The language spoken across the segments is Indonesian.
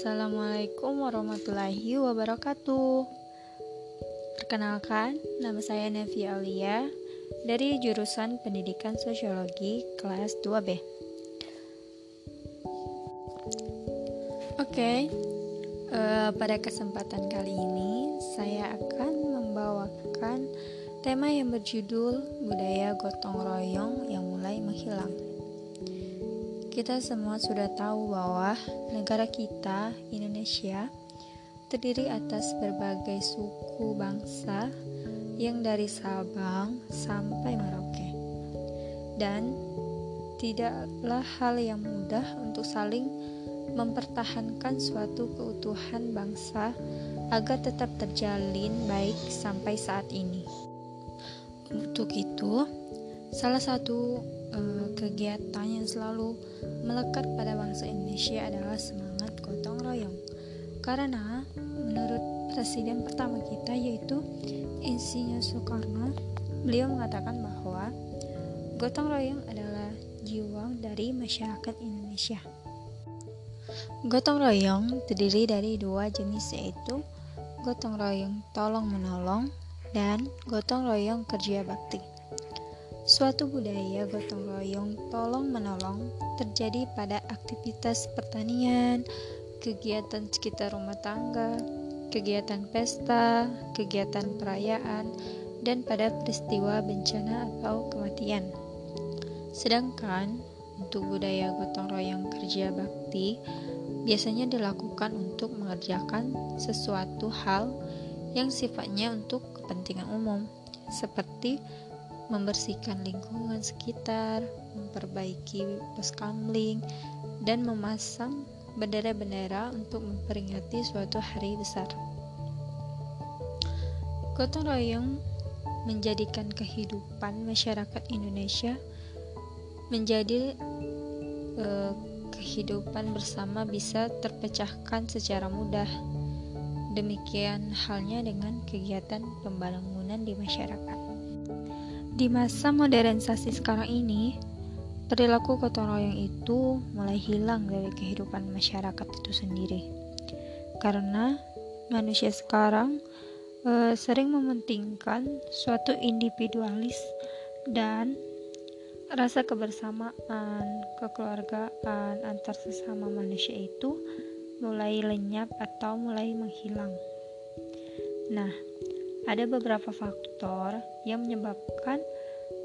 Assalamualaikum warahmatullahi wabarakatuh. Perkenalkan, nama saya Nevi Alia dari jurusan Pendidikan Sosiologi kelas 2B. Oke, okay, uh, eh, pada kesempatan kali ini saya akan membawakan tema yang berjudul budaya gotong royong yang mulai menghilang. Kita semua sudah tahu bahwa negara kita, Indonesia, terdiri atas berbagai suku bangsa yang dari Sabang sampai Merauke. Dan tidaklah hal yang mudah untuk saling mempertahankan suatu keutuhan bangsa agar tetap terjalin baik sampai saat ini. Untuk itu, salah satu uh, kegiatan yang selalu melekat pada bangsa Indonesia adalah semangat gotong royong. Karena menurut presiden pertama kita yaitu Insinyur Soekarno, beliau mengatakan bahwa gotong royong adalah jiwa dari masyarakat Indonesia. Gotong royong terdiri dari dua jenis yaitu gotong royong tolong menolong dan gotong royong kerja bakti. Suatu budaya gotong royong tolong-menolong terjadi pada aktivitas pertanian, kegiatan sekitar rumah tangga, kegiatan pesta, kegiatan perayaan, dan pada peristiwa bencana atau kematian. Sedangkan untuk budaya gotong royong kerja bakti biasanya dilakukan untuk mengerjakan sesuatu hal yang sifatnya untuk kepentingan umum, seperti membersihkan lingkungan sekitar, memperbaiki pos kamling, dan memasang bendera-bendera untuk memperingati suatu hari besar. Gotong royong menjadikan kehidupan masyarakat Indonesia menjadi eh, kehidupan bersama bisa terpecahkan secara mudah. Demikian halnya dengan kegiatan pembangunan di masyarakat. Di masa modernisasi sekarang ini, perilaku gotong royong itu mulai hilang dari kehidupan masyarakat itu sendiri. Karena manusia sekarang e, sering mementingkan suatu individualis dan rasa kebersamaan, kekeluargaan antar sesama manusia itu mulai lenyap atau mulai menghilang. Nah, ada beberapa faktor yang menyebabkan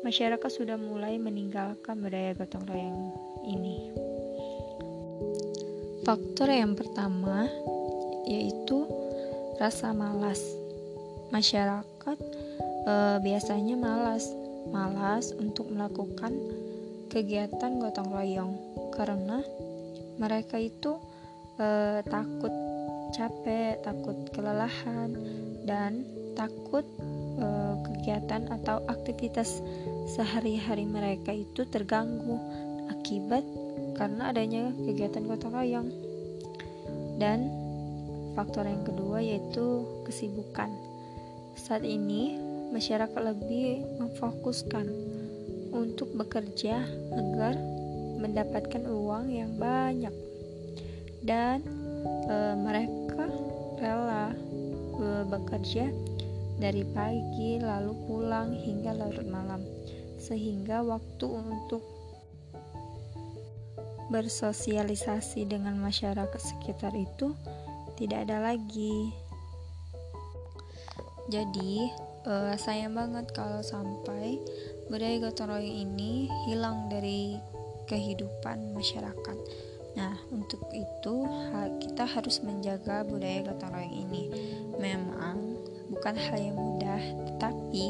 masyarakat sudah mulai meninggalkan budaya gotong royong ini. Faktor yang pertama yaitu rasa malas. Masyarakat e, biasanya malas, malas untuk melakukan kegiatan gotong royong karena mereka itu e, takut capek, takut kelelahan, dan takut e, kegiatan atau aktivitas sehari-hari mereka itu terganggu akibat karena adanya kegiatan gotong royong. Dan faktor yang kedua yaitu kesibukan. Saat ini masyarakat lebih memfokuskan untuk bekerja agar mendapatkan uang yang banyak dan e, mereka rela e, bekerja dari pagi lalu pulang hingga larut malam, sehingga waktu untuk bersosialisasi dengan masyarakat sekitar itu tidak ada lagi. Jadi, uh, sayang banget kalau sampai budaya gotong royong ini hilang dari kehidupan masyarakat. Nah, untuk itu kita harus menjaga budaya gotong royong ini. Memang bukan hal yang mudah, tetapi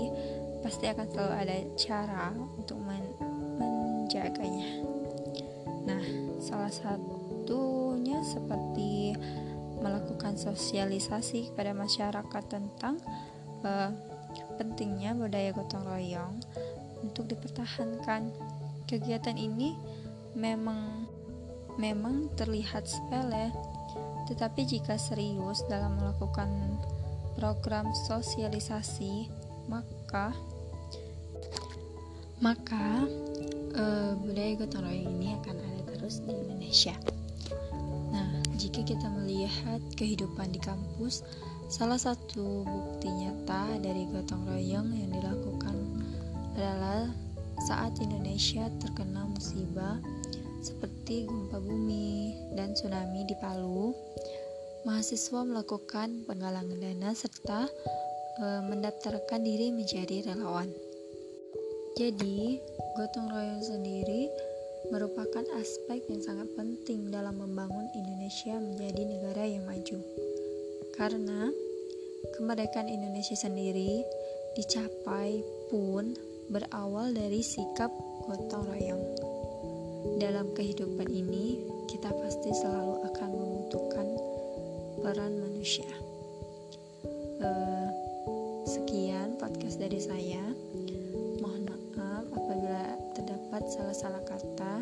pasti akan selalu ada cara untuk men menjaganya. Nah, salah satunya seperti melakukan sosialisasi kepada masyarakat tentang uh, pentingnya budaya gotong royong untuk dipertahankan. Kegiatan ini memang memang terlihat sepele, tetapi jika serius dalam melakukan program sosialisasi maka maka uh, budaya gotong royong ini akan ada terus di Indonesia. Nah, jika kita melihat kehidupan di kampus, salah satu bukti nyata dari gotong royong yang dilakukan adalah saat Indonesia terkena musibah seperti gempa bumi dan tsunami di Palu, mahasiswa melakukan penggalangan dana serta e, mendaftarkan diri menjadi relawan. Jadi, gotong royong sendiri merupakan aspek yang sangat penting dalam membangun Indonesia menjadi negara yang maju. Karena kemerdekaan Indonesia sendiri dicapai pun berawal dari sikap gotong royong. Dalam kehidupan ini, kita pasti selalu akan peran manusia. Uh, sekian podcast dari saya. Mohon maaf apabila terdapat salah-salah kata.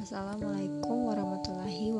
Wassalamualaikum warahmatullahi